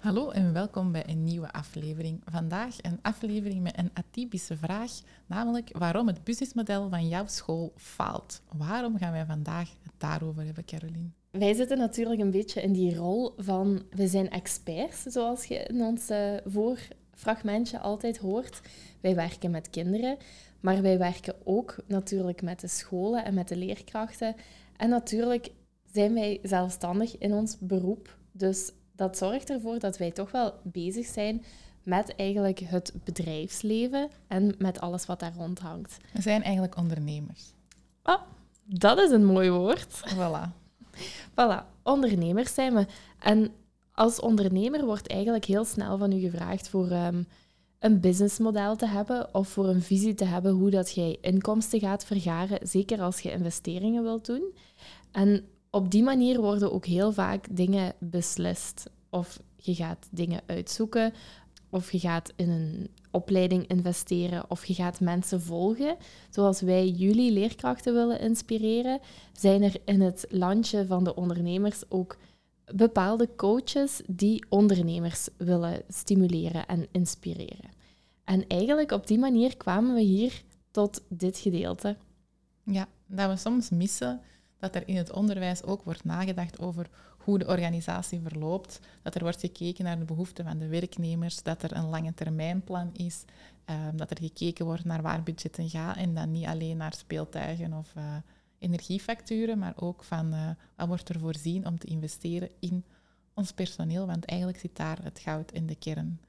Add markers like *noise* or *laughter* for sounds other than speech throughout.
Hallo en welkom bij een nieuwe aflevering. Vandaag een aflevering met een atypische vraag, namelijk waarom het businessmodel van jouw school faalt. Waarom gaan wij vandaag het daarover hebben, Caroline? Wij zitten natuurlijk een beetje in die rol van we zijn experts, zoals je in ons uh, voorfragmentje altijd hoort. Wij werken met kinderen, maar wij werken ook natuurlijk met de scholen en met de leerkrachten. En natuurlijk zijn wij zelfstandig in ons beroep. Dus dat zorgt ervoor dat wij toch wel bezig zijn met eigenlijk het bedrijfsleven en met alles wat daar rond hangt. We zijn eigenlijk ondernemers. Oh, dat is een mooi woord. Voilà. Voilà, ondernemers zijn we. En als ondernemer wordt eigenlijk heel snel van u gevraagd voor um, een businessmodel te hebben of voor een visie te hebben hoe dat jij inkomsten gaat vergaren, zeker als je investeringen wilt doen. En op die manier worden ook heel vaak dingen beslist. Of je gaat dingen uitzoeken, of je gaat in een opleiding investeren, of je gaat mensen volgen. Zoals wij jullie leerkrachten willen inspireren, zijn er in het landje van de ondernemers ook bepaalde coaches die ondernemers willen stimuleren en inspireren. En eigenlijk op die manier kwamen we hier tot dit gedeelte. Ja, dat we soms missen dat er in het onderwijs ook wordt nagedacht over hoe de organisatie verloopt, dat er wordt gekeken naar de behoeften van de werknemers, dat er een lange termijnplan is, um, dat er gekeken wordt naar waar budgetten gaan en dan niet alleen naar speeltuigen of uh, energiefacturen, maar ook van uh, wat wordt er voorzien om te investeren in ons personeel, want eigenlijk zit daar het goud in de kern.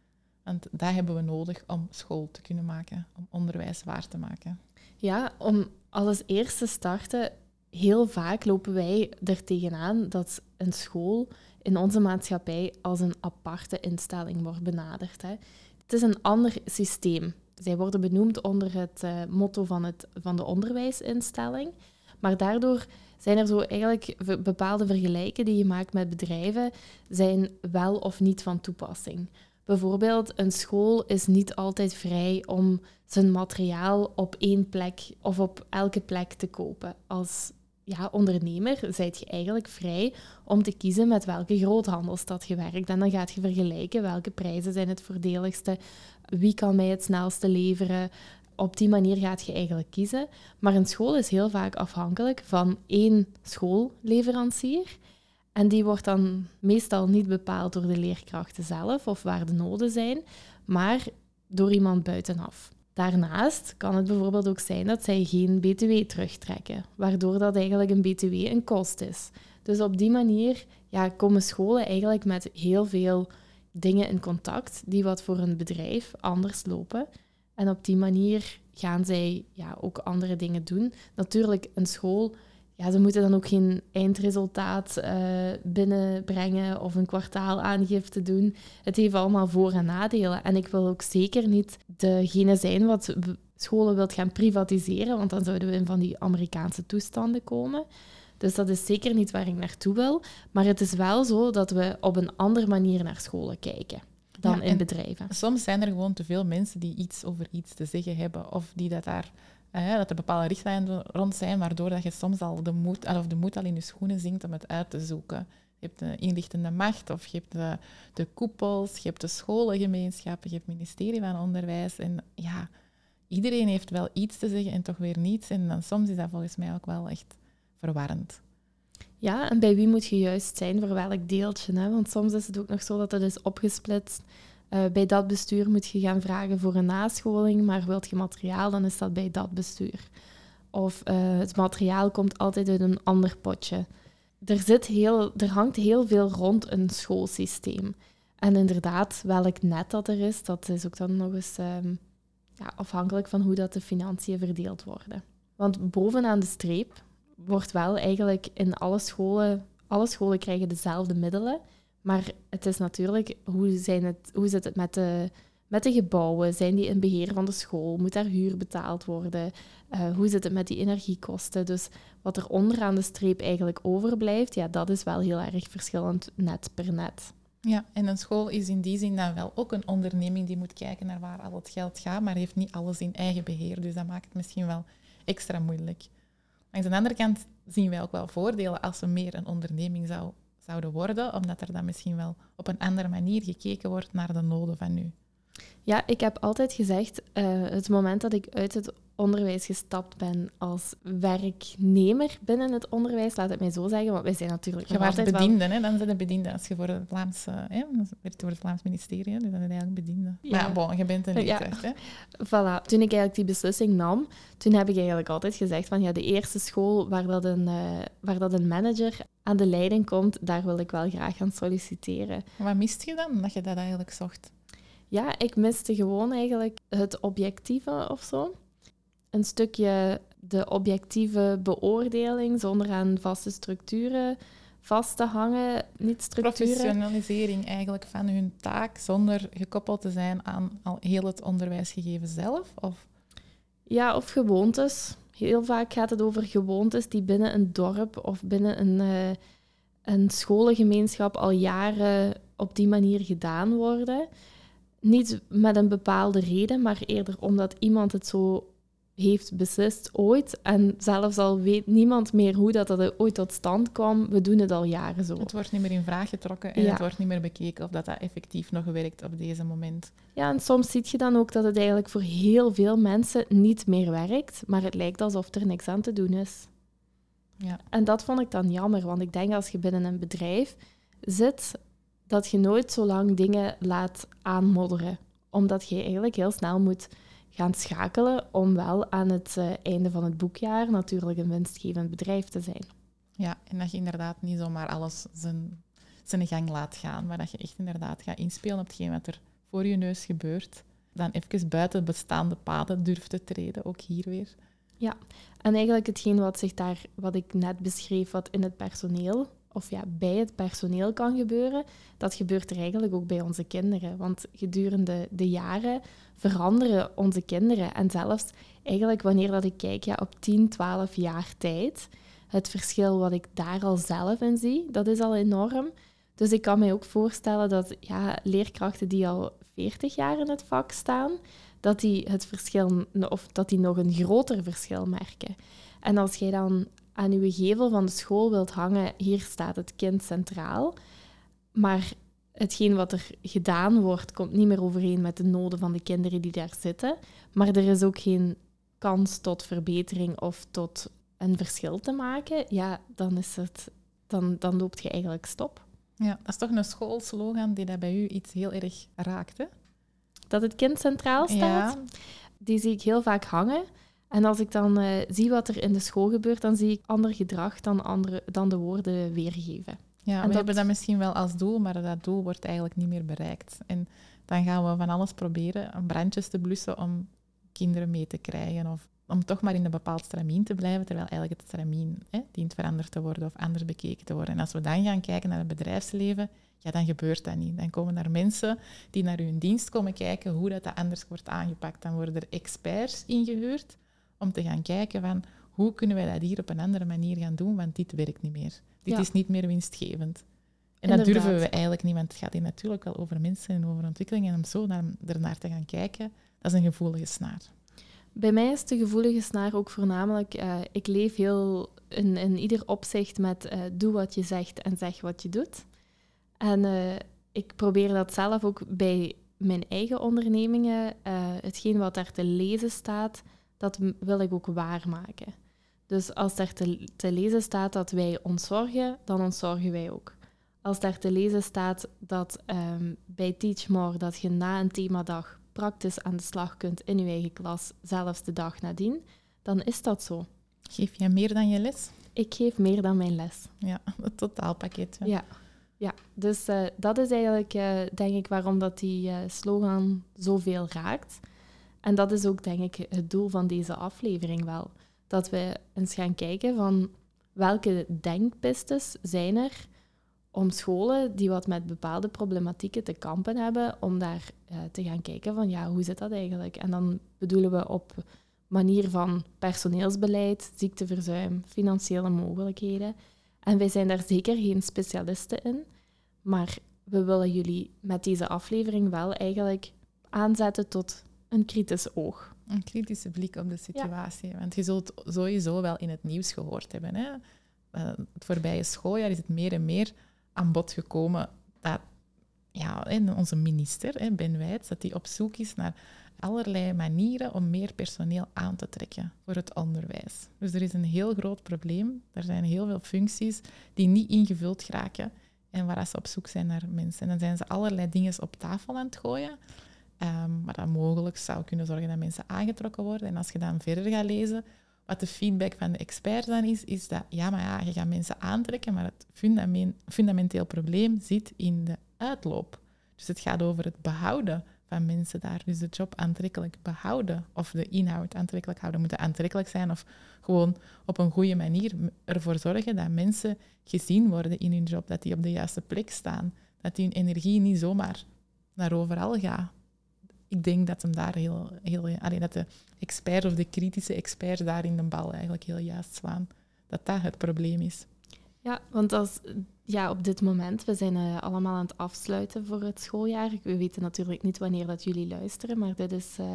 Want dat hebben we nodig om school te kunnen maken, om onderwijs waar te maken. Ja, om als eerste starten heel vaak lopen wij er tegenaan dat een school in onze maatschappij als een aparte instelling wordt benaderd. Hè. Het is een ander systeem. Zij worden benoemd onder het uh, motto van, het, van de onderwijsinstelling. Maar daardoor zijn er zo eigenlijk bepaalde vergelijken die je maakt met bedrijven, zijn wel of niet van toepassing. Bijvoorbeeld, een school is niet altijd vrij om zijn materiaal op één plek of op elke plek te kopen. Als ja, ondernemer zijt je eigenlijk vrij om te kiezen met welke groothandelsstad je werkt. En dan gaat je vergelijken welke prijzen zijn het voordeligste, wie kan mij het snelste leveren. Op die manier gaat je eigenlijk kiezen. Maar een school is heel vaak afhankelijk van één schoolleverancier. En die wordt dan meestal niet bepaald door de leerkrachten zelf of waar de noden zijn, maar door iemand buitenaf. Daarnaast kan het bijvoorbeeld ook zijn dat zij geen BTW terugtrekken, waardoor dat eigenlijk een BTW een kost is. Dus op die manier ja, komen scholen eigenlijk met heel veel dingen in contact die wat voor een bedrijf anders lopen. En op die manier gaan zij ja, ook andere dingen doen. Natuurlijk, een school ja, ze moeten dan ook geen eindresultaat uh, binnenbrengen of een kwartaalaangifte doen. Het heeft allemaal voor- en nadelen. En ik wil ook zeker niet degene zijn wat scholen wilt gaan privatiseren, want dan zouden we in van die Amerikaanse toestanden komen. Dus dat is zeker niet waar ik naartoe wil. Maar het is wel zo dat we op een andere manier naar scholen kijken dan in bedrijven. Soms zijn er gewoon te veel mensen die iets over iets te zeggen hebben of die dat daar dat er bepaalde richtlijnen rond zijn, waardoor dat je soms al de moed, of de moed al in je schoenen zingt om het uit te zoeken. Je hebt de inlichtende macht, of je hebt de, de koepels, je hebt de scholengemeenschappen, je hebt het ministerie van Onderwijs. En ja, iedereen heeft wel iets te zeggen en toch weer niets. En dan soms is dat volgens mij ook wel echt verwarrend. Ja, en bij wie moet je juist zijn voor welk deeltje? Hè? Want soms is het ook nog zo dat het is opgesplitst uh, bij dat bestuur moet je gaan vragen voor een nascholing, maar wilt je materiaal, dan is dat bij dat bestuur. Of uh, het materiaal komt altijd uit een ander potje. Er, zit heel, er hangt heel veel rond een schoolsysteem. En inderdaad, welk net dat er is, dat is ook dan nog eens um, ja, afhankelijk van hoe dat de financiën verdeeld worden. Want bovenaan de streep wordt wel eigenlijk in alle scholen, alle scholen krijgen dezelfde middelen, maar het is natuurlijk, hoe, zijn het, hoe zit het met de, met de gebouwen. Zijn die in beheer van de school? Moet daar huur betaald worden? Uh, hoe zit het met die energiekosten? Dus wat er onderaan de streep eigenlijk overblijft, ja, dat is wel heel erg verschillend net per net. Ja, en een school is in die zin dan wel ook een onderneming die moet kijken naar waar al het geld gaat, maar heeft niet alles in eigen beheer. Dus dat maakt het misschien wel extra moeilijk. Langs de andere kant zien wij ook wel voordelen als we meer een onderneming zou, zouden worden, omdat er dan misschien wel op een andere manier gekeken wordt naar de noden van nu. Ja, ik heb altijd gezegd, uh, het moment dat ik uit het onderwijs gestapt ben als werknemer binnen het onderwijs, laat het mij zo zeggen, want wij zijn natuurlijk Je was bediende, hè? dan zijn de bediende als je voor het Vlaams, hè? voor het Vlaams ministerie, dus dan ben je eigenlijk bediende. Ja. Maar bon, je bent een leerkracht, hè? Voilà. Toen ik eigenlijk die beslissing nam, toen heb ik eigenlijk altijd gezegd van ja, de eerste school waar dat een, uh, waar dat een manager aan de leiding komt, daar wil ik wel graag gaan solliciteren. Wat mist je dan, dat je dat eigenlijk zocht? Ja, ik miste gewoon eigenlijk het objectieve of zo een stukje de objectieve beoordeling zonder aan vaste structuren vast te hangen. Niet structuren. Professionalisering eigenlijk van hun taak zonder gekoppeld te zijn aan al heel het onderwijsgegeven zelf? Of? Ja, of gewoontes. Heel vaak gaat het over gewoontes die binnen een dorp of binnen een, uh, een scholengemeenschap al jaren op die manier gedaan worden. Niet met een bepaalde reden, maar eerder omdat iemand het zo heeft beslist ooit. En zelfs al weet niemand meer hoe dat, dat ooit tot stand kwam, we doen het al jaren zo. Het wordt niet meer in vraag getrokken en het wordt niet meer bekeken of dat, dat effectief nog werkt op deze moment. Ja, en soms zie je dan ook dat het eigenlijk voor heel veel mensen niet meer werkt, maar het lijkt alsof er niks aan te doen is. Ja. En dat vond ik dan jammer, want ik denk als je binnen een bedrijf zit, dat je nooit zo lang dingen laat aanmodderen. Omdat je eigenlijk heel snel moet gaan schakelen om wel aan het uh, einde van het boekjaar natuurlijk een winstgevend bedrijf te zijn. Ja, en dat je inderdaad niet zomaar alles zijn, zijn gang laat gaan, maar dat je echt inderdaad gaat inspelen op hetgeen wat er voor je neus gebeurt. Dan even buiten bestaande paden durft te treden, ook hier weer. Ja, en eigenlijk hetgeen wat, zich daar, wat ik net beschreef, wat in het personeel of ja, bij het personeel kan gebeuren, dat gebeurt er eigenlijk ook bij onze kinderen. Want gedurende de jaren veranderen onze kinderen. En zelfs eigenlijk wanneer dat ik kijk ja, op 10, 12 jaar tijd, het verschil wat ik daar al zelf in zie, dat is al enorm. Dus ik kan me ook voorstellen dat ja, leerkrachten die al 40 jaar in het vak staan, dat die het verschil, of dat die nog een groter verschil merken. En als jij dan aan uw gevel van de school wilt hangen, hier staat het kind centraal. Maar hetgeen wat er gedaan wordt, komt niet meer overeen met de noden van de kinderen die daar zitten. Maar er is ook geen kans tot verbetering of tot een verschil te maken. Ja, dan, is het, dan, dan loopt je eigenlijk stop. Ja, dat is toch een schoolslogan die dat bij u iets heel erg raakt, hè? Dat het kind centraal staat. Ja. Die zie ik heel vaak hangen. En als ik dan uh, zie wat er in de school gebeurt, dan zie ik ander gedrag dan, andere, dan de woorden weergeven. Ja, en we dat... hebben dat misschien wel als doel, maar dat doel wordt eigenlijk niet meer bereikt. En dan gaan we van alles proberen om brandjes te blussen om kinderen mee te krijgen of om toch maar in een bepaald stramien te blijven, terwijl eigenlijk het stramien hè, dient veranderd te worden of anders bekeken te worden. En als we dan gaan kijken naar het bedrijfsleven, ja, dan gebeurt dat niet. Dan komen er mensen die naar hun dienst komen kijken hoe dat, dat anders wordt aangepakt. Dan worden er experts ingehuurd om te gaan kijken van hoe kunnen wij dat hier op een andere manier gaan doen, want dit werkt niet meer. Dit is niet meer winstgevend. En dat durven we eigenlijk niet, want het gaat hier natuurlijk wel over mensen en over ontwikkeling. En om zo naar, ernaar te gaan kijken, dat is een gevoelige snaar. Bij mij is de gevoelige snaar ook voornamelijk, uh, ik leef heel in, in ieder opzicht met uh, doe wat je zegt en zeg wat je doet. En uh, ik probeer dat zelf ook bij mijn eigen ondernemingen, hetgeen wat daar te lezen staat, dat wil ik ook waarmaken. Dus als daar te, te lezen staat dat wij ontzorgen, dan ontzorgen wij ook. Als daar te lezen staat dat um, bij Teach More dat je na een themadag praktisch aan de slag kunt in je eigen klas, zelfs de dag nadien, dan is dat zo. Geef je meer dan je les? Ik geef meer dan mijn les. Ja, *laughs* het totaalpakket. Ja, ja. dus uh, dat is eigenlijk, uh, denk ik, waarom dat die uh, slogan zoveel raakt. En dat is ook, denk ik, het doel van deze aflevering wel. Dat we eens gaan kijken van welke denkpistes zijn er om scholen die wat met bepaalde problematieken te kampen hebben, om daar eh, te gaan kijken van ja, hoe zit dat eigenlijk? En dan bedoelen we op manier van personeelsbeleid, ziekteverzuim, financiële mogelijkheden. En wij zijn daar zeker geen specialisten in, maar we willen jullie met deze aflevering wel eigenlijk aanzetten tot een kritisch oog. Een kritische blik op de situatie. Want je zult sowieso wel in het nieuws gehoord hebben. Hè? Uh, het voorbije schooljaar is het meer en meer aan bod gekomen dat ja, onze minister, Ben Wijts, dat hij op zoek is naar allerlei manieren om meer personeel aan te trekken voor het onderwijs. Dus er is een heel groot probleem. Er zijn heel veel functies die niet ingevuld geraken en waar ze op zoek zijn naar mensen. En dan zijn ze allerlei dingen op tafel aan het gooien, um, maar dat mogelijk zou kunnen zorgen dat mensen aangetrokken worden. En als je dan verder gaat lezen, wat de feedback van de experts dan is, is dat ja, maar ja, je gaat mensen aantrekken, maar het fundamenteel probleem zit in de uitloop. Dus het gaat over het behouden van mensen daar. Dus de job aantrekkelijk behouden of de inhoud aantrekkelijk houden. Moeten aantrekkelijk zijn of gewoon op een goede manier ervoor zorgen dat mensen gezien worden in hun job, dat die op de juiste plek staan, dat die hun energie niet zomaar naar overal gaat. Ik denk dat hem daar heel, heel dat de experts of de kritische experts daar in de bal eigenlijk heel juist slaan. Dat dat het probleem is. Ja, want als, ja, op dit moment, we zijn uh, allemaal aan het afsluiten voor het schooljaar. We weten natuurlijk niet wanneer dat jullie luisteren, maar dit is uh,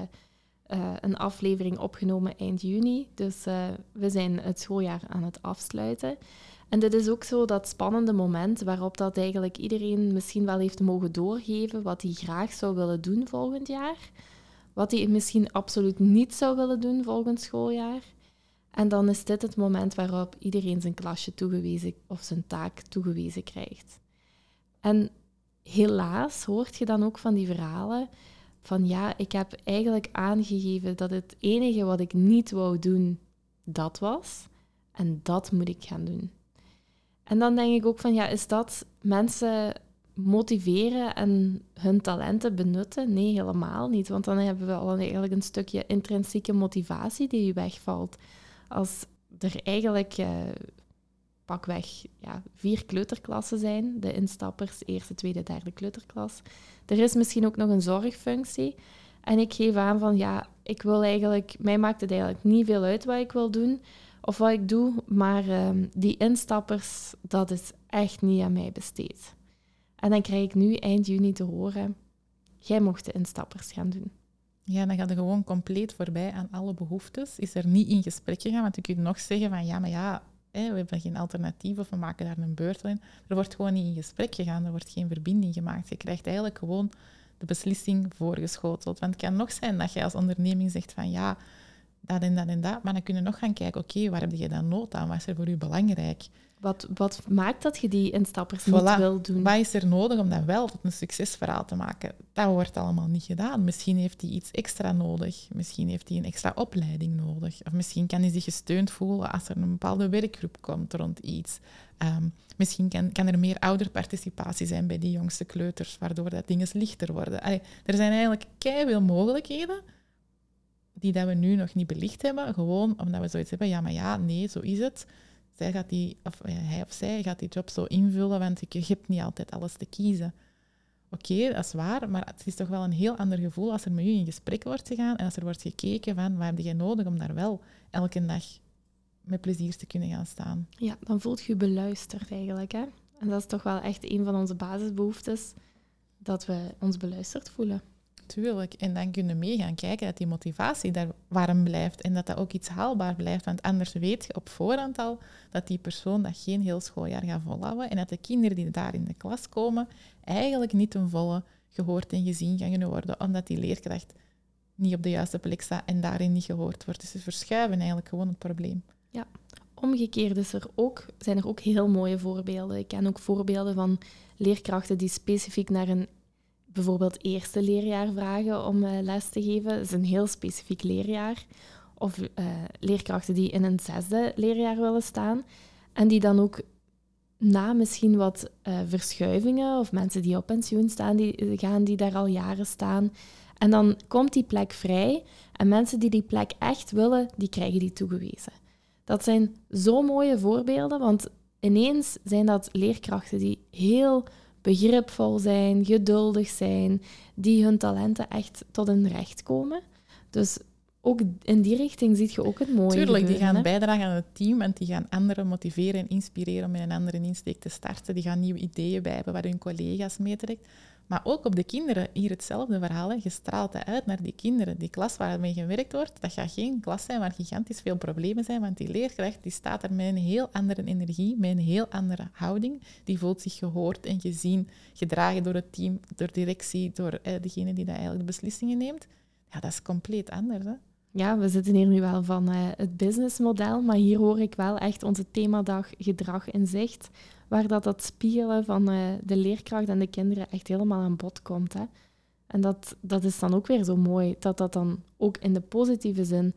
uh, een aflevering opgenomen eind juni. Dus we zijn het schooljaar aan het afsluiten. En dit is ook zo dat spannende moment waarop dat eigenlijk iedereen misschien wel heeft mogen doorgeven wat hij graag zou willen doen volgend jaar. Wat hij misschien absoluut niet zou willen doen volgend schooljaar. En dan is dit het moment waarop iedereen zijn klasje toegewezen of zijn taak toegewezen krijgt. En helaas hoort je dan ook van die verhalen van ja, ik heb eigenlijk aangegeven dat het enige wat ik niet wou doen, dat was. En dat moet ik gaan doen. En dan denk ik ook van ja, is dat mensen motiveren en hun talenten benutten? Nee, helemaal niet. Want dan hebben we al eigenlijk een stukje intrinsieke motivatie die wegvalt als er eigenlijk uh, pakweg ja, vier kleuterklassen zijn, de instappers, eerste, tweede, derde kleuterklas. Er is misschien ook nog een zorgfunctie. En ik geef aan van, ja, ik wil eigenlijk, mij maakt het eigenlijk niet veel uit wat ik wil doen of wat ik doe, maar ehm, die instappers, dat is echt niet aan mij besteed. En dan krijg ik nu eind juni te horen, jij mocht de instappers gaan doen. Ja, dan gaat er gewoon compleet voorbij aan alle behoeftes. Is er niet in gesprek gegaan, want je kunt nog zeggen van ja, maar ja, hè, we hebben geen alternatief of we maken daar een beurt in. Er wordt gewoon niet in gesprek gegaan, er wordt geen verbinding gemaakt. Je krijgt eigenlijk gewoon de beslissing voorgeschoteld. Want het kan nog zijn dat jij als onderneming zegt van ja, dat en dat en dat, maar dan kun je nog gaan kijken, oké, waar heb je dan nood aan? Wat is er voor u belangrijk? Wat, wat maakt dat je die instappers niet wil doen? Wat is er nodig om dat wel tot een succesverhaal te maken? Dat wordt allemaal niet gedaan. Misschien heeft hij iets extra nodig. Misschien heeft hij een extra opleiding nodig. Of misschien kan hij zich gesteund voelen als er een bepaalde werkgroep komt rond iets. Um, misschien kan, kan, er meer ouderparticipatie zijn bij die jongste kleuters, waardoor dat dingen lichter worden. Allee, er zijn eigenlijk veel mogelijkheden die dat we nu nog niet belicht hebben, gewoon omdat we zoiets hebben, ja, maar ja, nee, zo is het zij gaat die, of hij of zij gaat die job zo invullen, want je hebt niet altijd alles te kiezen. Oké, dat is waar, maar het is toch wel een heel ander gevoel als er met je in gesprek wordt gegaan en als er wordt gekeken van wat heb je nodig om daar wel elke dag met plezier te kunnen gaan staan. Ja, dan voelt je je beluisterd eigenlijk. Hè? En dat is toch wel echt een van onze basisbehoeftes, dat we ons beluisterd voelen. Tuurlijk. En dan kunnen we mee gaan kijken dat die motivatie daar warm blijft en dat dat ook iets haalbaar blijft. Want anders weet je op voorhand al dat die persoon dat geen heel schooljaar gaat volhouden en dat de kinderen die daar in de klas komen eigenlijk niet een volle gehoord en gezien gaan kunnen worden, omdat die leerkracht niet op de juiste plek staat en daarin niet gehoord wordt. Dus ze verschuiven eigenlijk gewoon het probleem. Ja, omgekeerd is er ook, zijn er ook heel mooie voorbeelden. Ik ken ook voorbeelden van leerkrachten die specifiek naar een bijvoorbeeld eerste leerjaar vragen om uh, les te geven. Dat is een heel specifiek leerjaar. Of uh, leerkrachten die in een zesde leerjaar willen staan. En die dan ook na misschien wat uh, verschuivingen of mensen die op pensioen staan, die gaan die daar al jaren staan. En dan komt die plek vrij en mensen die die plek echt willen, die krijgen die toegewezen. Dat zijn zo mooie voorbeelden, want ineens zijn dat leerkrachten die heel begripvol zijn, geduldig zijn, die hun talenten echt tot hun recht komen. Dus ook in die richting zie je ook het mooie. Tuurlijk, die gaan hè? bijdragen aan het team en die gaan anderen motiveren en inspireren om in een andere insteek te starten. Die gaan nieuwe ideeën bij hebben waar hun collega's meetrekt. Maar ook op de kinderen, hier hetzelfde verhaal. Hè. Je straalt uit naar die kinderen. Die klas waarmee gewerkt wordt, dat gaat geen klas zijn waar gigantisch veel problemen zijn, want die leerkracht die staat er met een heel andere energie, met een heel andere houding. Die voelt zich gehoord en gezien, gedragen door het team, door directie, door eh, degene die dat eigenlijk de beslissingen neemt. Ja, dat is compleet anders. Hè. Ja, we zitten hier nu wel van eh, het businessmodel, maar hier hoor ik wel echt onze themadag gedrag in zicht, waar dat, dat spiegelen van eh, de leerkracht en de kinderen echt helemaal aan bod komt. Hè. En dat, dat is dan ook weer zo mooi, dat dat dan ook in de positieve zin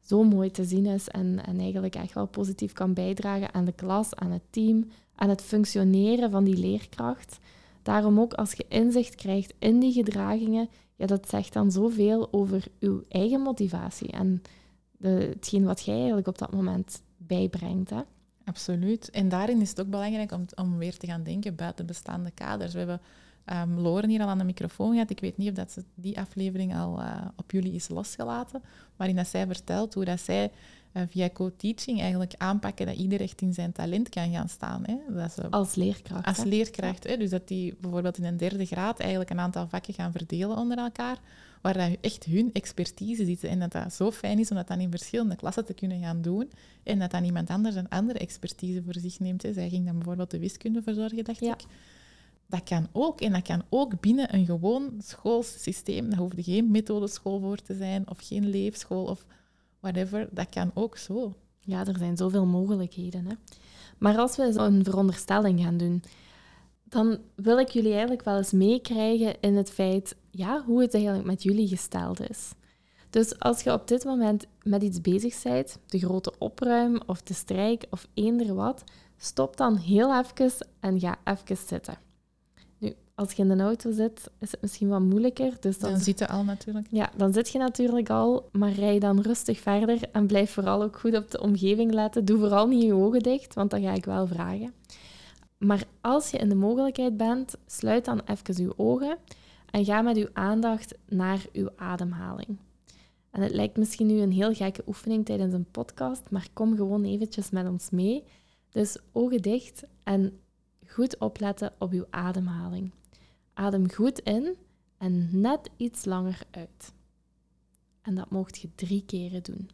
zo mooi te zien is en, en eigenlijk echt wel positief kan bijdragen aan de klas, aan het team, aan het functioneren van die leerkracht. Daarom ook als je inzicht krijgt in die gedragingen, ja, dat zegt dan zoveel over uw eigen motivatie en de, hetgeen wat jij eigenlijk op dat moment bijbrengt. Hè? Absoluut. En daarin is het ook belangrijk om, om weer te gaan denken buiten bestaande kaders. We hebben um, Loren hier al aan de microfoon gehad. Ik weet niet of dat ze die aflevering al uh, op jullie is losgelaten, waarin dat zij vertelt hoe dat zij uh, via co-teaching eigenlijk aanpakken dat ieder echt in zijn talent kan gaan staan. Hè. Dat ze, als leerkracht. Als leerkracht. Hè. Dus dat die bijvoorbeeld in een derde graad eigenlijk een aantal vakken gaan verdelen onder elkaar, waar dat echt hun expertise zit. En dat dat zo fijn is om dat dan in verschillende klassen te kunnen gaan doen. En dat dan iemand anders een andere expertise voor zich neemt. Hè. Zij ging dan bijvoorbeeld de wiskunde verzorgen, dacht ja. ik. Dat kan ook. En dat kan ook binnen een gewoon schoolsysteem. Daar hoeft geen methodeschool voor te zijn, of geen leefschool, of whatever. Dat kan ook zo. Ja, er zijn zoveel mogelijkheden. Hè? Maar als we een veronderstelling gaan doen, dan wil ik jullie eigenlijk wel eens meekrijgen in het feit ja, hoe het eigenlijk met jullie gesteld is. Dus als je op dit moment met iets bezig bent, de grote opruim of de strijk of eender wat, stop dan heel even en ga even zitten. Als je in de auto zit, is het misschien wat moeilijker. Dus dan, dan zit je al natuurlijk. Ja, dan zit je natuurlijk al, maar rij dan rustig verder en blijf vooral ook goed op de omgeving letten. Doe vooral niet je ogen dicht, want dat ga ik wel vragen. Maar als je in de mogelijkheid bent, sluit dan even je ogen en ga met uw aandacht naar uw ademhaling. En het lijkt misschien nu een heel gekke oefening tijdens een podcast, maar kom gewoon eventjes met ons mee. Dus ogen dicht en goed opletten op uw ademhaling. Adem goed in en net iets langer uit. En dat mocht je drie keren doen.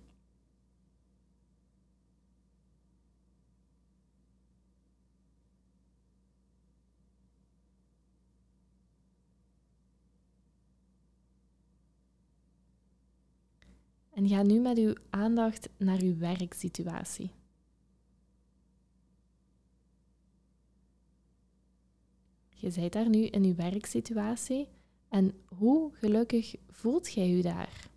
En ga nu met uw aandacht naar uw werksituatie. Je bent daar nu in uw werksituatie en hoe gelukkig voelt jij u daar?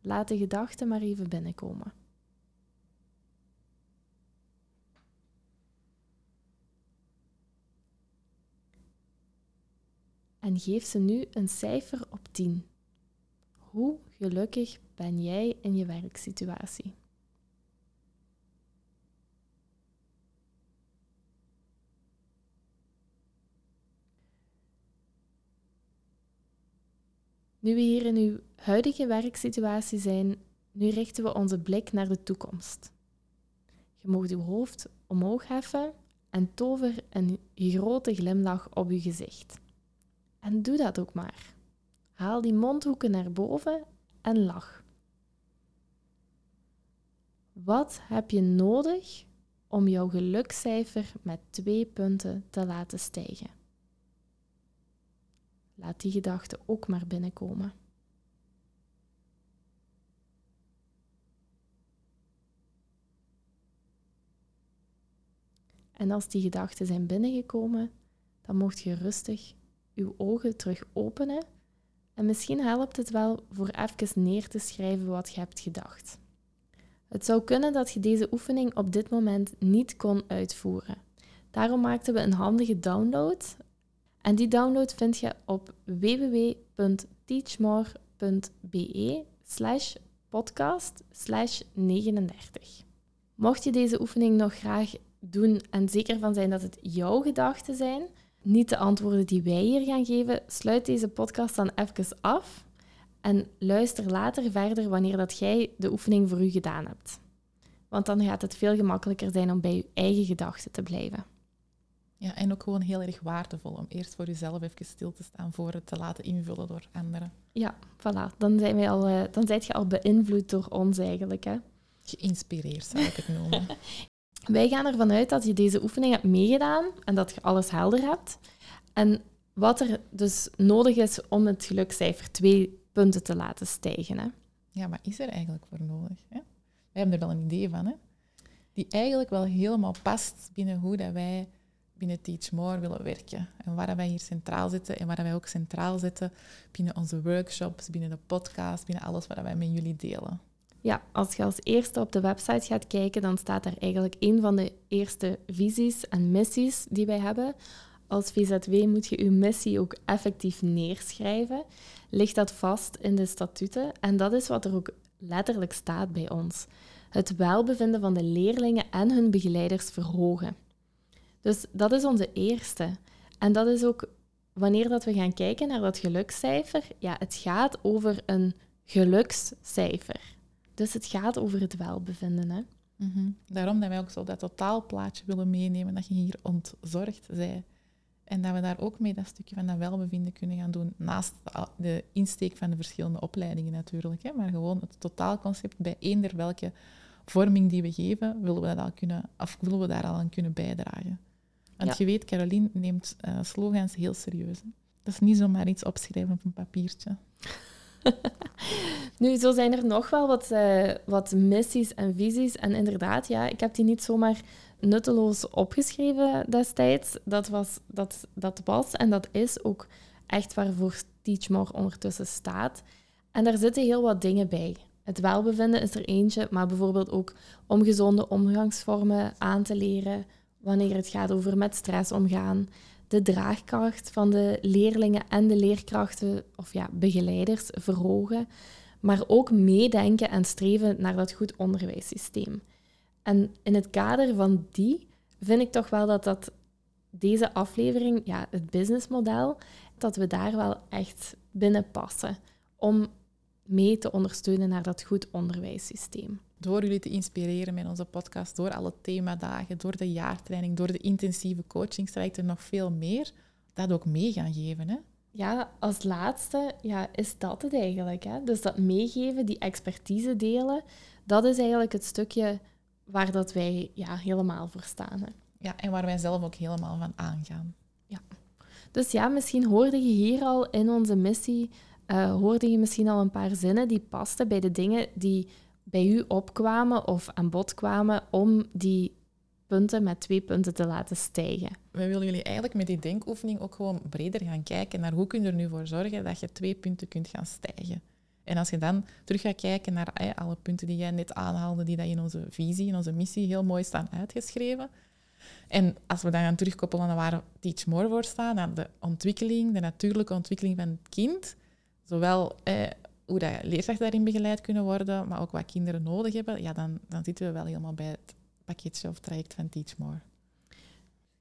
Laat de gedachten maar even binnenkomen. En geef ze nu een cijfer op 10. Hoe gelukkig ben jij in je werksituatie? Nu we hier in uw huidige werksituatie zijn, nu richten we onze blik naar de toekomst. Je mag uw hoofd omhoog heffen en tover een grote glimlach op uw gezicht. En doe dat ook maar. Haal die mondhoeken naar boven en lach. Wat heb je nodig om jouw gelukcijfer met twee punten te laten stijgen? Laat die gedachten ook maar binnenkomen. En als die gedachten zijn binnengekomen, dan mocht je rustig uw ogen terug openen. En misschien helpt het wel voor even neer te schrijven wat je hebt gedacht. Het zou kunnen dat je deze oefening op dit moment niet kon uitvoeren. Daarom maakten we een handige download en die download vind je op www.teachmore.be slash podcast slash 39. Mocht je deze oefening nog graag doen en zeker van zijn dat het jouw gedachten zijn, niet de antwoorden die wij hier gaan geven, sluit deze podcast dan even af en luister later verder wanneer dat jij de oefening voor u gedaan hebt. Want dan gaat het veel gemakkelijker zijn om bij je eigen gedachten te blijven. Ja, en ook gewoon heel erg waardevol om eerst voor jezelf even stil te staan voor het te laten invullen door anderen. Ja, voilà. Dan, zijn wij al, uh, dan zijt je al beïnvloed door ons eigenlijk. Hè? Geïnspireerd zou ik het noemen. *laughs* wij gaan ervan uit dat je deze oefening hebt meegedaan en dat je alles helder hebt. En wat er dus nodig is om het gelukcijfer twee punten te laten stijgen. Hè? Ja, maar is er eigenlijk voor nodig? Hè? Wij hebben er wel een idee van, hè? die eigenlijk wel helemaal past binnen hoe dat wij binnen Teach More willen werken. En waar wij hier centraal zitten en waar wij ook centraal zitten binnen onze workshops, binnen de podcast, binnen alles wat wij met jullie delen. Ja, als je als eerste op de website gaat kijken, dan staat daar eigenlijk een van de eerste visies en missies die wij hebben. Als VZW moet je je missie ook effectief neerschrijven. Ligt dat vast in de statuten? En dat is wat er ook letterlijk staat bij ons. Het welbevinden van de leerlingen en hun begeleiders verhogen. Dus dat is onze eerste. En dat is ook wanneer dat we gaan kijken naar dat gelukscijfer. Ja, het gaat over een gelukscijfer. Dus het gaat over het welbevinden. Hè? Mm Daarom dat wij ook zo dat totaalplaatje willen meenemen, dat je hier ontzorgd zij. En dat we daar ook mee dat stukje van dat welbevinden kunnen gaan doen, naast de insteek van de verschillende opleidingen natuurlijk. Hè, maar gewoon het totaalconcept bij eender welke vorming die we geven, willen we, dat al kunnen, of willen we daar al aan kunnen bijdragen. Want je weet, Caroline neemt uh, slogans heel serieus. Dat is niet zomaar iets opschrijven op een papiertje. *laughs* nu, zo zijn er nog wel wat, uh, wat missies en visies. En inderdaad, ja, ik heb die niet zomaar nutteloos opgeschreven destijds. Dat was, dat, dat was en dat is ook echt waarvoor Teachmore ondertussen staat. En daar zitten heel wat dingen bij. Het welbevinden is er eentje, maar bijvoorbeeld ook om gezonde omgangsvormen aan te leren wanneer het gaat over met stress omgaan, de draagkracht van de leerlingen en de leerkrachten of ja, begeleiders verhogen, maar ook meedenken en streven naar dat goed onderwijssysteem. En in het kader van die vind ik toch wel dat, dat deze aflevering, ja, het businessmodel, dat we daar wel echt binnen passen om mee te ondersteunen naar dat goed onderwijssysteem. Door jullie te inspireren met onze podcast, door alle themadagen, door de jaartraining, door de intensieve coachingstrajecten, nog veel meer, dat ook mee gaan geven. Hè? Ja, als laatste ja, is dat het eigenlijk. Hè? Dus dat meegeven, die expertise delen, dat is eigenlijk het stukje waar dat wij ja, helemaal voor staan. Hè? Ja, en waar wij zelf ook helemaal van aangaan. Ja. Dus ja, misschien hoorde je hier al in onze missie uh, hoorde je misschien al een paar zinnen die pasten bij de dingen die bij u opkwamen of aan bod kwamen om die punten met twee punten te laten stijgen. We willen jullie eigenlijk met die denkoefening ook gewoon breder gaan kijken naar hoe kun je er nu voor zorgen dat je twee punten kunt gaan stijgen. En als je dan terug gaat kijken naar alle punten die jij net aanhaalde, die dat in onze visie, in onze missie heel mooi staan uitgeschreven. En als we dan gaan terugkoppelen naar waar Teach More voor staat, naar de ontwikkeling, de natuurlijke ontwikkeling van het kind, zowel eh, hoe dat leerkrachten daarin begeleid kunnen worden, maar ook wat kinderen nodig hebben, ja, dan, dan zitten we wel helemaal bij het pakketje of traject van Teach More.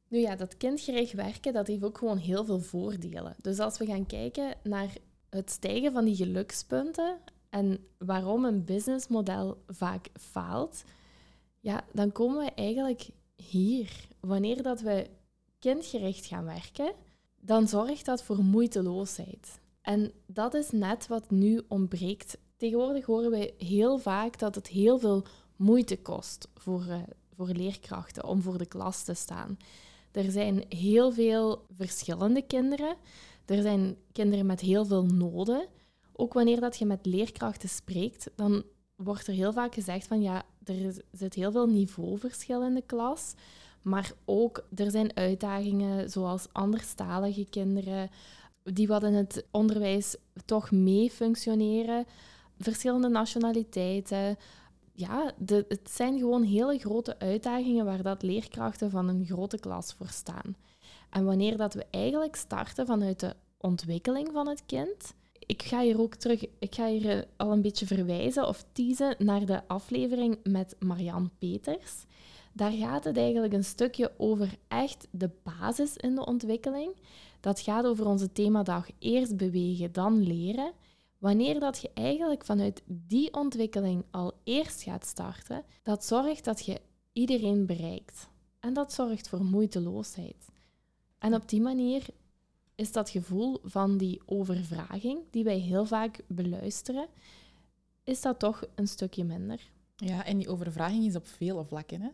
Nu ja, dat kindgericht werken, dat heeft ook gewoon heel veel voordelen. Dus als we gaan kijken naar het stijgen van die gelukspunten en waarom een businessmodel vaak faalt, ja, dan komen we eigenlijk hier. Wanneer dat we kindgericht gaan werken, dan zorgt dat voor moeiteloosheid. En dat is net wat nu ontbreekt. Tegenwoordig horen wij heel vaak dat het heel veel moeite kost voor, uh, voor leerkrachten om voor de klas te staan. Er zijn heel veel verschillende kinderen. Er zijn kinderen met heel veel noden. Ook wanneer dat je met leerkrachten spreekt, dan wordt er heel vaak gezegd van ja, er zit heel veel niveauverschil in de klas. Maar ook er zijn uitdagingen zoals anderstalige kinderen, die wat in het onderwijs toch mee functioneren. Verschillende nationaliteiten. Ja, de, het zijn gewoon hele grote uitdagingen waar dat leerkrachten van een grote klas voor staan. En wanneer dat we eigenlijk starten vanuit de ontwikkeling van het kind, ik ga hier ook terug, ik ga hier eh, al een beetje verwijzen of teasen naar de aflevering met Marianne Peters. Daar gaat het eigenlijk een stukje over echt de basis in de ontwikkeling. Dat gaat over onze themadag eerst bewegen, dan leren. Wanneer dat je eigenlijk vanuit die ontwikkeling al eerst gaat starten, dat zorgt dat je iedereen bereikt. En dat zorgt voor moeiteloosheid. En op die manier is dat gevoel van die overvraging, die wij heel vaak beluisteren, is dat toch een stukje minder. Ja, en die overvraging is op vele vlakken. Hè?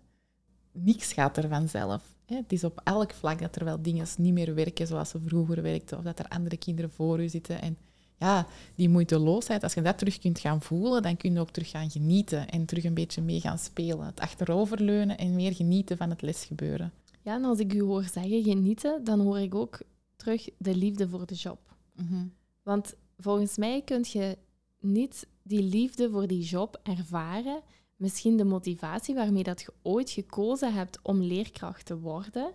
Niks gaat er vanzelf. Hè? Het is op elk vlak dat er wel dingen niet meer werken zoals ze vroeger werkten, of dat er andere kinderen voor u zitten. En ja, die moeiteloosheid, als je dat terug kunt gaan voelen, dan kun je ook terug gaan genieten en terug een beetje mee gaan spelen. Het achteroverleunen en meer genieten van het lesgebeuren. Ja, en als ik u hoor zeggen genieten, dan hoor ik ook terug de liefde voor de job. Mhm. Want volgens mij kun je niet die liefde voor die job ervaren, misschien de motivatie waarmee dat je ooit gekozen hebt om leerkracht te worden,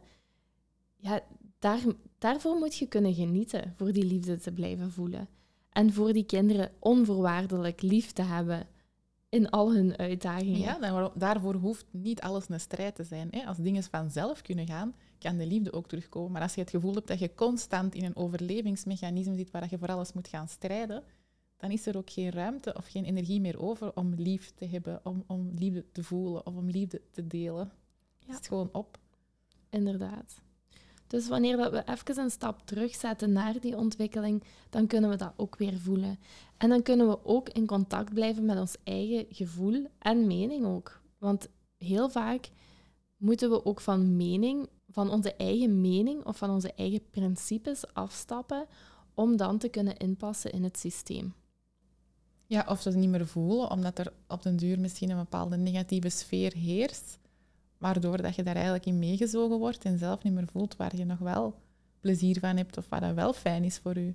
ja, daar, daarvoor moet je kunnen genieten, voor die liefde te blijven voelen. En voor die kinderen onvoorwaardelijk lief te hebben in al hun uitdagingen. Ja, daarvoor hoeft niet alles een strijd te zijn. Hè. Als dingen vanzelf kunnen gaan, kan de liefde ook terugkomen. Maar als je het gevoel hebt dat je constant in een overlevingsmechanisme zit waar je voor alles moet gaan strijden, dan is er ook geen ruimte of geen energie meer over om lief te hebben, om, om liefde te voelen of om liefde te delen. Ja. Het is gewoon op. Inderdaad. Dus wanneer dat we even een stap terugzetten naar die ontwikkeling, dan kunnen we dat ook weer voelen. En dan kunnen we ook in contact blijven met ons eigen gevoel en mening ook. Want heel vaak moeten we ook van mening, van onze eigen mening of van onze eigen principes afstappen om dan te kunnen inpassen in het systeem. Ja, of ze het niet meer voelen, omdat er op den duur misschien een bepaalde negatieve sfeer heerst, waardoor dat je daar eigenlijk in meegezogen wordt en zelf niet meer voelt waar je nog wel plezier van hebt of wat dat wel fijn is voor u.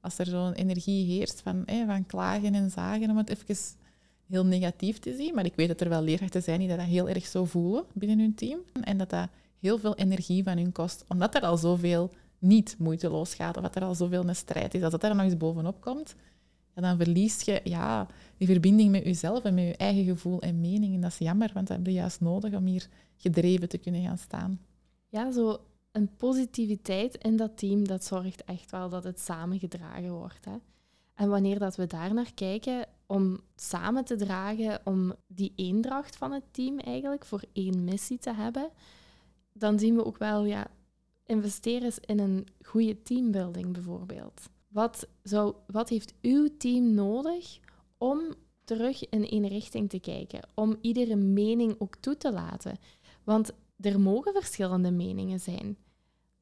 Als er zo'n energie heerst van, van klagen en zagen, om het even heel negatief te zien, maar ik weet dat er wel leerkrachten zijn die dat heel erg zo voelen binnen hun team en dat dat heel veel energie van hun kost, omdat er al zoveel niet moeiteloos gaat of dat er al zoveel een strijd is. Als dat er nog eens bovenop komt, ja, dan verlies je ja, die verbinding met jezelf en met je eigen gevoel en mening. En dat is jammer, want dat heb je juist nodig om hier gedreven te kunnen gaan staan. Ja, zo een positiviteit in dat team, dat zorgt echt wel dat het samen gedragen wordt. Hè? En wanneer dat we daar naar kijken, om samen te dragen, om die eendracht van het team eigenlijk voor één missie te hebben, dan zien we ook wel, ja, investeer eens in een goede teambuilding bijvoorbeeld. Wat, zou, wat heeft uw team nodig om terug in één richting te kijken? Om iedere mening ook toe te laten? Want er mogen verschillende meningen zijn.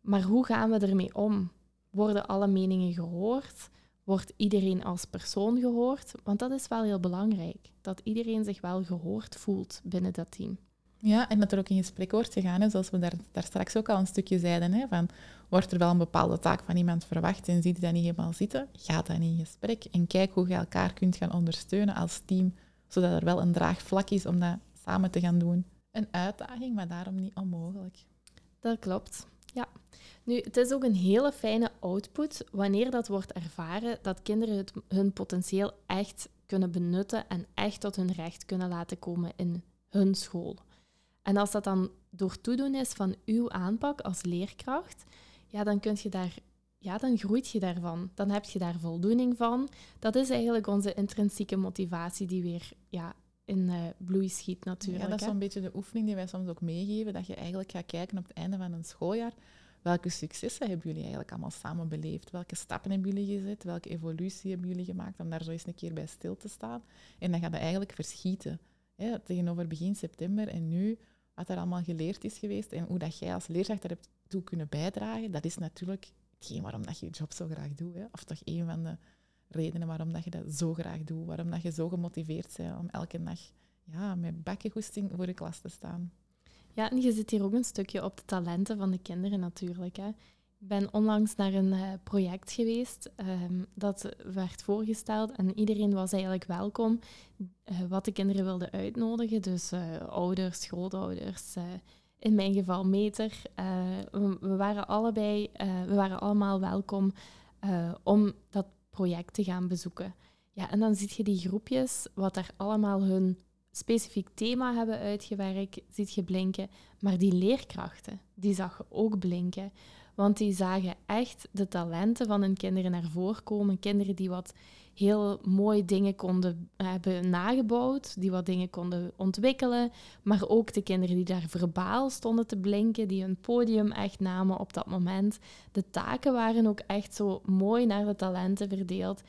Maar hoe gaan we ermee om? Worden alle meningen gehoord? Wordt iedereen als persoon gehoord? Want dat is wel heel belangrijk. Dat iedereen zich wel gehoord voelt binnen dat team. Ja, en dat er ook in gesprek wordt gegaan, hè, zoals we daar, daar straks ook al een stukje zeiden. Hè, van, wordt er wel een bepaalde taak van iemand verwacht en ziet je dat niet helemaal zitten? Ga dan in gesprek en kijk hoe je elkaar kunt gaan ondersteunen als team, zodat er wel een draagvlak is om dat samen te gaan doen. Een uitdaging, maar daarom niet onmogelijk. Dat klopt. Ja. Nu, het is ook een hele fijne output wanneer dat wordt ervaren dat kinderen hun potentieel echt kunnen benutten en echt tot hun recht kunnen laten komen in hun school. En als dat dan door toedoen is van uw aanpak als leerkracht, ja, dan kun je daar, ja, dan groeit je daarvan. Dan heb je daar voldoening van. Dat is eigenlijk onze intrinsieke motivatie die weer ja, in uh, bloei schiet natuurlijk. Ja, dat is zo'n beetje de oefening die wij soms ook meegeven, dat je eigenlijk gaat kijken op het einde van een schooljaar, welke successen hebben jullie eigenlijk allemaal samen beleefd? Welke stappen hebben jullie gezet? Welke evolutie hebben jullie gemaakt? Om daar zo eens een keer bij stil te staan. En dan gaat je eigenlijk verschieten. Hè, tegenover begin september en nu, wat er allemaal geleerd is geweest en hoe dat jij als leerkracht daar hebt toe kunnen bijdragen, dat is natuurlijk hetgeen waarom dat je je job zo graag doet. Hè? Of toch een van de redenen waarom dat je dat zo graag doet. Waarom dat je zo gemotiveerd bent om elke dag ja, met bakkengoesting voor de klas te staan. Ja, en je zit hier ook een stukje op de talenten van de kinderen natuurlijk. Hè. Ik ben onlangs naar een uh, project geweest um, dat werd voorgesteld en iedereen was eigenlijk welkom uh, wat de kinderen wilden uitnodigen. Dus uh, ouders, grootouders, in mijn geval meter. We, we, waren allebei, we waren allemaal welkom om dat project te gaan bezoeken. Ja, en dan zie je die groepjes, wat daar allemaal hun specifiek thema hebben uitgewerkt, ziet je blinken. Maar die leerkrachten, die zag je ook blinken. Want die zagen echt de talenten van hun kinderen naar voren komen. Kinderen die wat heel mooie dingen konden hebben nagebouwd, die wat dingen konden ontwikkelen. Maar ook de kinderen die daar verbaal stonden te blinken, die hun podium echt namen op dat moment. De taken waren ook echt zo mooi naar de talenten verdeeld.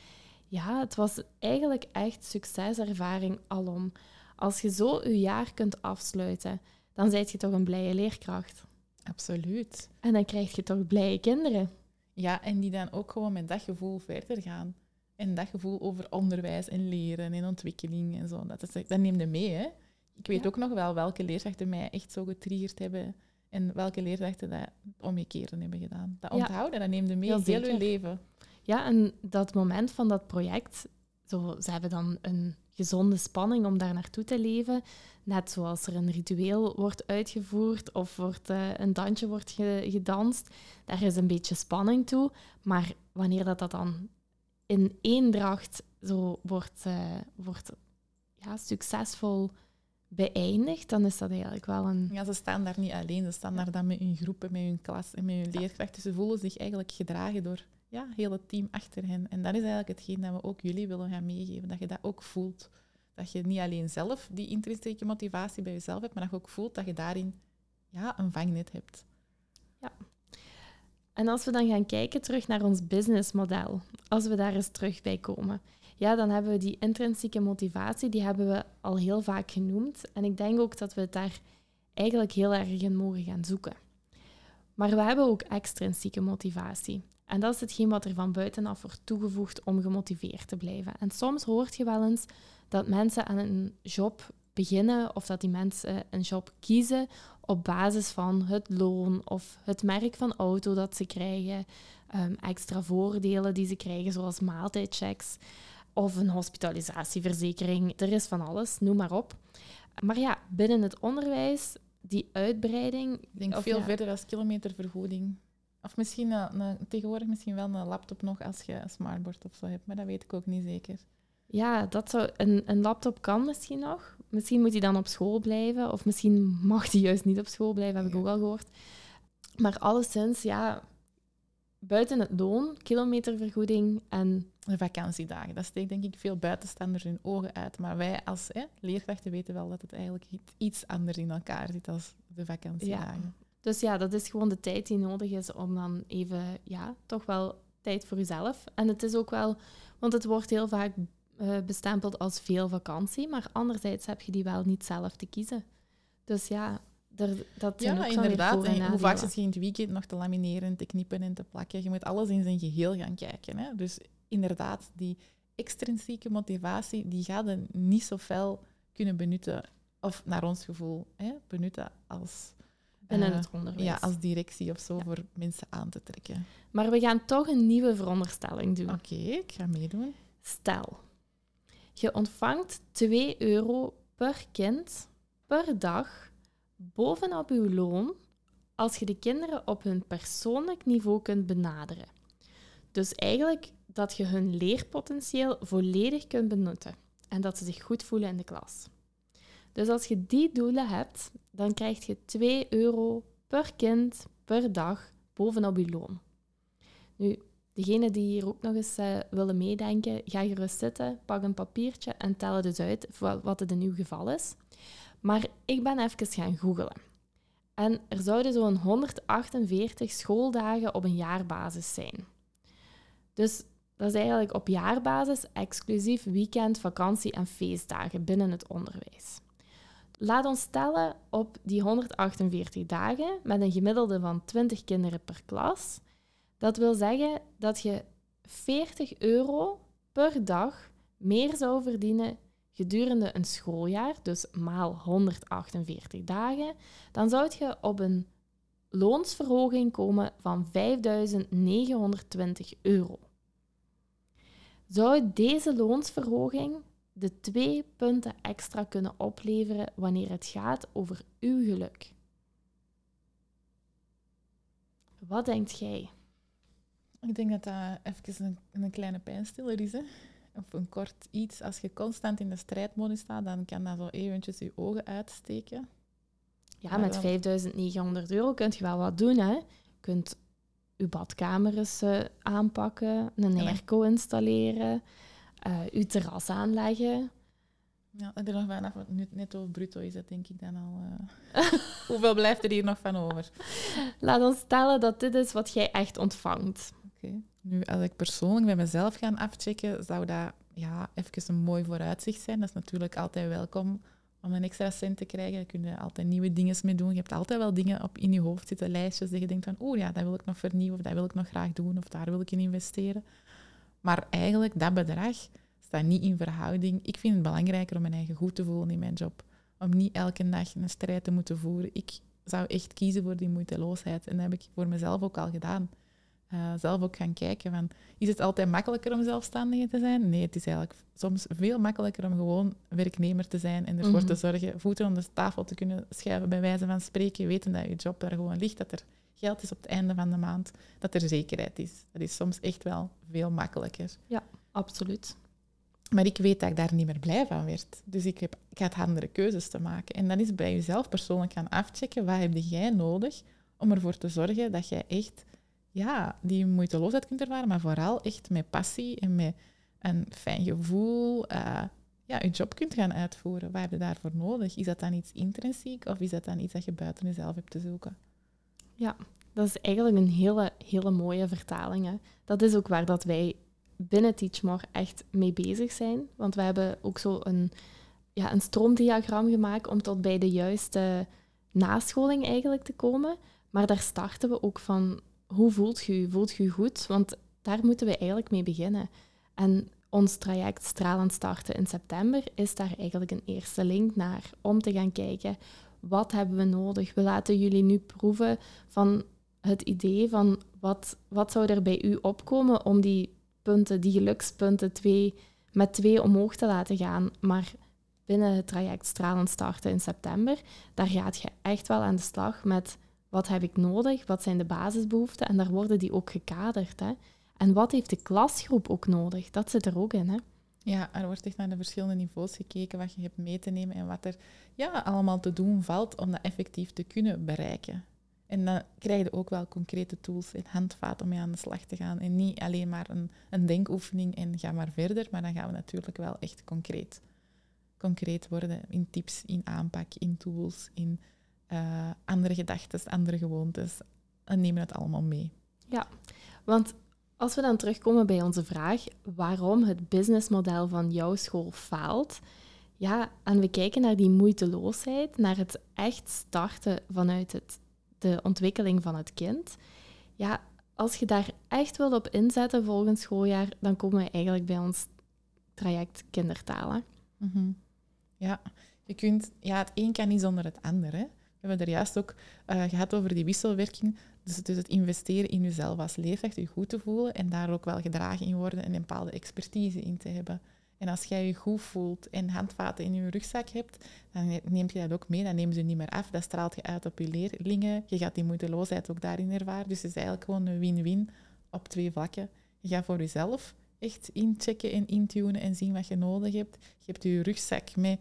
Ja, het was eigenlijk echt succeservaring alom. Als je zo je jaar kunt afsluiten, dan zijt je toch een blije leerkracht. Absoluut. En dan krijg je toch blije kinderen. Ja, en die dan ook gewoon met dat gevoel verder gaan. En dat gevoel over onderwijs en leren en ontwikkeling en zo. Dat, is, dat neemt je mee, hè. Ik weet Ja. ook nog wel welke leerkrachten mij echt zo getriggerd hebben. En welke leerkrachten dat omgekeerd hebben gedaan. Dat Ja. onthouden, dat neemt je mee heel zeker. leven. Ja, en dat moment van dat project, zo, ze hebben dan een gezonde spanning om daar naartoe te leven. Net zoals er een ritueel wordt uitgevoerd of wordt, eh, een dansje wordt ge- gedanst. Daar is een beetje spanning toe. Maar wanneer dat, dat dan in eendracht zo wordt, eh, wordt ja, succesvol beëindigd, dan is dat eigenlijk wel een... Ja, ze staan daar niet alleen. Ze staan daar dan met hun groepen, met hun klas en met hun leerkrachten. Ze voelen zich eigenlijk gedragen door ja, heel het team achter hen. En dat is eigenlijk hetgeen dat we ook jullie willen gaan meegeven. Dat je dat ook voelt. Dat je niet alleen zelf die intrinsieke motivatie bij jezelf hebt, maar dat je ook voelt dat je daarin ja, een vangnet hebt. En als we dan gaan kijken terug naar ons businessmodel, als we daar eens terug bij komen, ja, dan hebben we die intrinsieke motivatie, die hebben we al heel vaak genoemd. En ik denk ook dat we het daar eigenlijk heel erg in mogen gaan zoeken. Maar we hebben ook extrinsieke motivatie. En dat is hetgeen wat er van buitenaf wordt toegevoegd om gemotiveerd te blijven. En soms hoort je wel eens dat mensen aan een job beginnen of dat die mensen een job kiezen op basis van het loon of het merk van auto dat ze krijgen, ehm, extra voordelen die ze krijgen, zoals maaltijdchecks of een hospitalisatieverzekering. Er is van alles, noem maar op. Maar ja, binnen het onderwijs, die uitbreiding... Ik denk of veel ja, verder als kilometervergoeding. Of misschien een, een- tegenwoordig misschien wel een laptop nog als je een smartboard of zo hebt, maar dat weet ik ook niet zeker. Ja, dat zou, een, een laptop kan misschien nog. Misschien moet hij dan op school blijven. Of misschien mag hij juist niet op school blijven, heb ik Ja. ook al gehoord. Maar alleszins, ja, buiten het loon, kilometervergoeding en De vakantiedagen, dat steekt denk ik veel buitenstaanders hun ogen uit. Maar wij als hè, leerkrachten weten wel dat het eigenlijk iets anders in elkaar zit als de vakantiedagen. Dus ja, dat is gewoon de tijd die nodig is om dan even, ja, toch wel tijd voor jezelf. En het is ook wel, want het wordt heel vaak eh, bestempeld als veel vakantie, maar anderzijds heb je die wel niet zelf te kiezen. Dus ja, er, dat zijn Ja, ook inderdaad. en En hoe vaak zit je in het weekend nog te lamineren, te knippen en te plakken? Je moet alles in zijn geheel gaan kijken. Hè? Dus inderdaad, die extrinsieke motivatie, die gaat je niet zo fel kunnen benutten, of naar ons gevoel, hè, benutten als, binnen eh, het onderwijs. ja, als directie of zo Ja. voor mensen aan te trekken. Maar we gaan toch een nieuwe veronderstelling doen. Oké, ik ga meedoen. Stel, je ontvangt 2 euro per kind per dag bovenop uw loon als je de kinderen op hun persoonlijk niveau kunt benaderen. Dus eigenlijk dat je hun leerpotentieel volledig kunt benutten en dat ze zich goed voelen in de klas. Dus als je die doelen hebt, dan krijg je 2 euro per kind per dag bovenop je loon. Nu, Degenen die hier ook nog eens eh, willen meedenken, ga gerust zitten, pak een papiertje en tel het dus uit wa- wat het in uw geval is. Maar ik ben even gaan googelen. En er zouden zo'n 148 schooldagen op een jaarbasis zijn. Dus dat is eigenlijk op jaarbasis exclusief weekend, vakantie en feestdagen binnen het onderwijs. Laat ons stellen op die 148 dagen met een gemiddelde van 20 kinderen per klas. Dat wil zeggen dat je 40 euro per dag meer zou verdienen gedurende een schooljaar, dus maal 148 dagen. Dan zou je op een loonsverhoging komen van 5.920 euro. Zou deze loonsverhoging de twee punten extra kunnen opleveren wanneer het gaat over uw geluk? Wat denkt jij? Ik denk dat dat even een, een kleine pijnstiller is. Hè? of een kort iets. Als je constant in de strijdmodus staat, dan kan dat zo eventjes je ogen uitsteken. Ja, Maar met dan- 5900 euro kun je wel wat doen. Hè? Je kunt je badkamer eens eh, aanpakken, een Ja. airco installeren, eh je terras aanleggen. Ja, en er nog vanaf wat nu- netto bruto is dat denk ik dan al. eh. *laughs* Hoeveel blijft er hier nog van over? Laat ons stellen dat dit is wat jij echt ontvangt. Nu, als ik persoonlijk bij mezelf ga afchecken, zou dat ja, even een mooi vooruitzicht zijn. Dat is natuurlijk altijd welkom om een extra cent te krijgen. Daar kun je altijd nieuwe dingen mee doen. Je hebt altijd wel dingen op in je hoofd zitten, lijstjes, dat je denkt van, oeh ja, dat wil ik nog vernieuwen, of dat wil ik nog graag doen, of daar wil ik in investeren. Maar eigenlijk, dat bedrag staat niet in verhouding. Ik vind het belangrijker om mijn eigen goed te voelen in mijn job. Om niet elke dag een strijd te moeten voeren. Ik zou echt kiezen voor die moeiteloosheid. En dat heb ik voor mezelf ook al gedaan. Eh, zelf ook gaan kijken van, is het altijd makkelijker om zelfstandige te zijn? Nee, het is eigenlijk soms veel makkelijker om gewoon werknemer te zijn en ervoor Mhm. te zorgen, voeten onder de tafel te kunnen schuiven, bij wijze van spreken, weten dat je job daar gewoon ligt, dat er geld is op het einde van de maand, dat er zekerheid is. Dat is soms echt wel veel makkelijker. Absoluut. Maar ik weet dat ik daar niet meer blij van werd. Dus ik, heb, ik had andere keuzes te maken. En dan is bij jezelf persoonlijk gaan afchecken, wat heb jij nodig om ervoor te zorgen dat jij echt ja, die moeiteloosheid kunt ervaren, maar vooral echt met passie en met een fijn gevoel eh, ja, je job kunt gaan uitvoeren. Wat heb je daarvoor nodig? Is dat dan iets intrinsiek of is dat dan iets dat je buiten jezelf hebt te zoeken? Dat is eigenlijk een hele, hele mooie vertaling. Hè. Dat is ook waar dat wij binnen Teachmore echt mee bezig zijn. Want we hebben ook zo een, ja, een stroomdiagram gemaakt om tot bij de juiste nascholing eigenlijk te komen. Maar daar starten we ook van, hoe voelt je? Voelt je je goed? Want daar moeten we eigenlijk mee beginnen. En ons traject Stralend Starten in september is daar eigenlijk een eerste link naar. Om te gaan kijken, wat hebben we nodig? We laten jullie nu proeven van het idee van wat, wat zou er bij u opkomen om die punten, die gelukspunten twee, met twee omhoog te laten gaan. Maar binnen het traject Stralend Starten in september, daar gaat je echt wel aan de slag met wat heb ik nodig, wat zijn de basisbehoeften en daar worden die ook gekaderd. Hè. En wat heeft de klasgroep ook nodig? Dat zit er ook in. Hè. Ja, er wordt echt naar de verschillende niveaus gekeken wat je hebt mee te nemen en wat er ja, allemaal te doen valt om dat effectief te kunnen bereiken. En dan krijg je ook wel concrete tools en handvaten om mee aan de slag te gaan. En niet alleen maar een, een denkoefening en ga maar verder, maar dan gaan we natuurlijk wel echt concreet. Concreet worden in tips, in aanpak, in tools, in eh, andere gedachten, andere gewoontes. En nemen het allemaal mee. Want als we dan terugkomen bij onze vraag waarom het businessmodel van jouw school faalt, ja, en we kijken naar die moeiteloosheid, naar het echt starten vanuit het, de ontwikkeling van het kind, ja, als je daar echt wil op inzetten volgend schooljaar, dan komen we eigenlijk bij ons traject kindertalen. Mhm. Ja, je kunt, ja, het een kan niet zonder het ander. We hebben er juist ook eh, gehad over die wisselwerking. Dus, dus het investeren in jezelf als leerkracht, je goed te voelen en daar ook wel gedragen in worden en een bepaalde expertise in te hebben. En als jij je goed voelt en handvaten in je rugzak hebt, dan ne- neemt je dat ook mee. Dan nemen ze niet meer af. Dat straalt je uit op je leerlingen. Je gaat die moeiteloosheid ook daarin ervaren. Dus het is eigenlijk gewoon een win-win op twee vlakken. Je gaat voor jezelf echt inchecken en intunen en zien wat je nodig hebt. Je hebt je rugzak met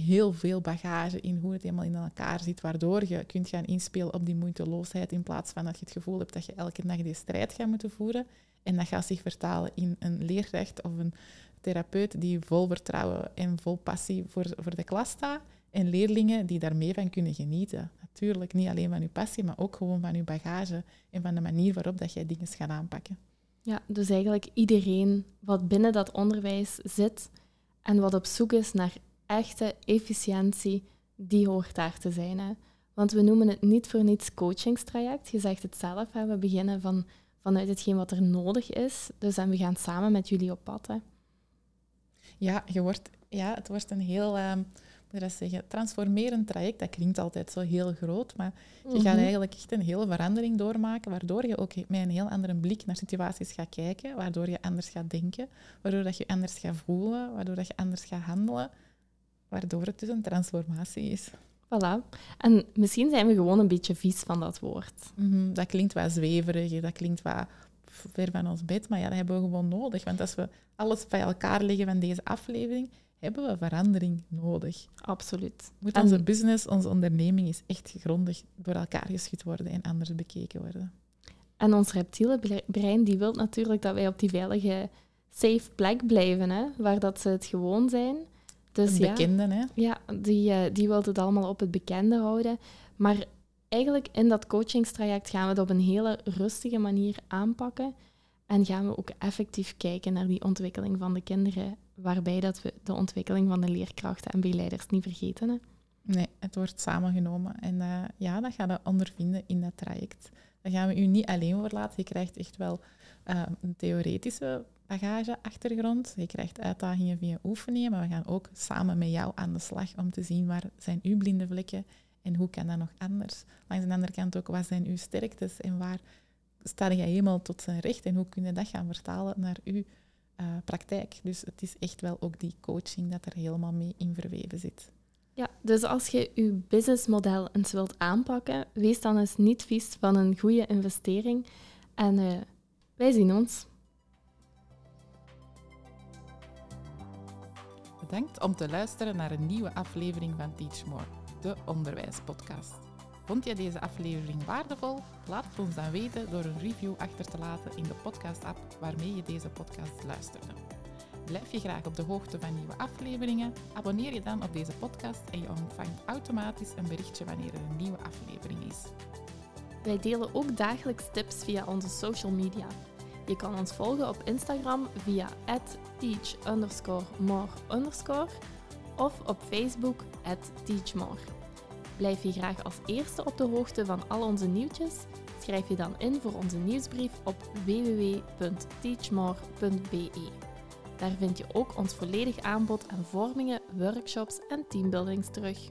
heel veel bagage in hoe het helemaal in elkaar zit, waardoor je kunt gaan inspelen op die moeiteloosheid in plaats van dat je het gevoel hebt dat je elke dag die strijd gaat moeten voeren. En dat gaat zich vertalen in een leerrecht of een therapeut die vol vertrouwen en vol passie voor, voor de klas staat. En leerlingen die daarmee van kunnen genieten. Natuurlijk niet alleen van je passie, maar ook gewoon van je bagage en van de manier waarop dat jij dingen gaat aanpakken. Ja, dus eigenlijk iedereen wat binnen dat onderwijs zit en wat op zoek is naar echte efficiëntie, die hoort daar te zijn. Hè? Want we noemen het niet voor niets coachingstraject. Je zegt het zelf, hè? we beginnen van, vanuit hetgeen wat er nodig is. Dus en we gaan samen met jullie op pad. Hè? Ja, je wordt, ja, het wordt een heel, ehm, dat zeggen, transformerend traject. Dat klinkt altijd zo heel groot, maar je gaat Mhm. eigenlijk echt een hele verandering doormaken, waardoor je ook met een heel andere blik naar situaties gaat kijken, waardoor je anders gaat denken, waardoor dat je anders gaat voelen, waardoor dat je anders gaat handelen, waardoor het dus een transformatie is. Voilà. En misschien zijn we gewoon een beetje vies van dat woord. Mhm, Dat klinkt wat zweverig, dat klinkt wat ver van ons bed, maar ja, dat hebben we gewoon nodig. Want als we alles bij elkaar leggen van deze aflevering, hebben we verandering nodig. Absoluut. Moet En- onze business, onze onderneming is echt grondig door elkaar geschud worden en anders bekeken worden. En ons reptiele bre- brein die wil natuurlijk dat wij op die veilige, safe plek blijven, hè, waar dat ze het gewoon zijn. Dus Het ja, bekende, hè? ja die, eh, die wil het allemaal op het bekende houden. Maar eigenlijk in dat coachingstraject gaan we het op een hele rustige manier aanpakken. En gaan we ook effectief kijken naar die ontwikkeling van de kinderen, waarbij dat we de ontwikkeling van de leerkrachten en begeleiders niet vergeten. Hè. Nee, het wordt samengenomen. En eh, ja, dat gaan we ondervinden in dat traject. Daar gaan we u niet alleen voor laten. Je krijgt echt wel eh, een theoretische bagage, achtergrond. Je krijgt uitdagingen via oefeningen, maar we gaan ook samen met jou aan de slag om te zien waar zijn uw blinde vlekken en hoe kan dat nog anders. Langs de andere kant ook, wat zijn uw sterktes en waar sta jij helemaal tot zijn recht en hoe kun je dat gaan vertalen naar uw eh, praktijk. Dus het is echt wel ook die coaching dat er helemaal mee in verweven zit. Ja, dus als je je businessmodel eens wilt aanpakken, wees dan eens niet vies van een goede investering. En eh, wij zien ons. Bedankt om te luisteren naar een nieuwe aflevering van Teach More, de onderwijspodcast. Vond je deze aflevering waardevol? Laat het ons dan weten door een review achter te laten in de podcast-app waarmee je deze podcast luisterde. Blijf je graag op de hoogte van nieuwe afleveringen? Abonneer je dan op deze podcast en je ontvangt automatisch een berichtje wanneer er een nieuwe aflevering is. Wij delen ook dagelijks tips via onze social media. Je kan ons volgen op Instagram via teach of op Facebook teachmore. Blijf je graag als eerste op de hoogte van al onze nieuwtjes? Schrijf je dan in voor onze nieuwsbrief op www.teachmore.be. Daar vind je ook ons volledig aanbod aan vormingen, workshops en teambuildings terug.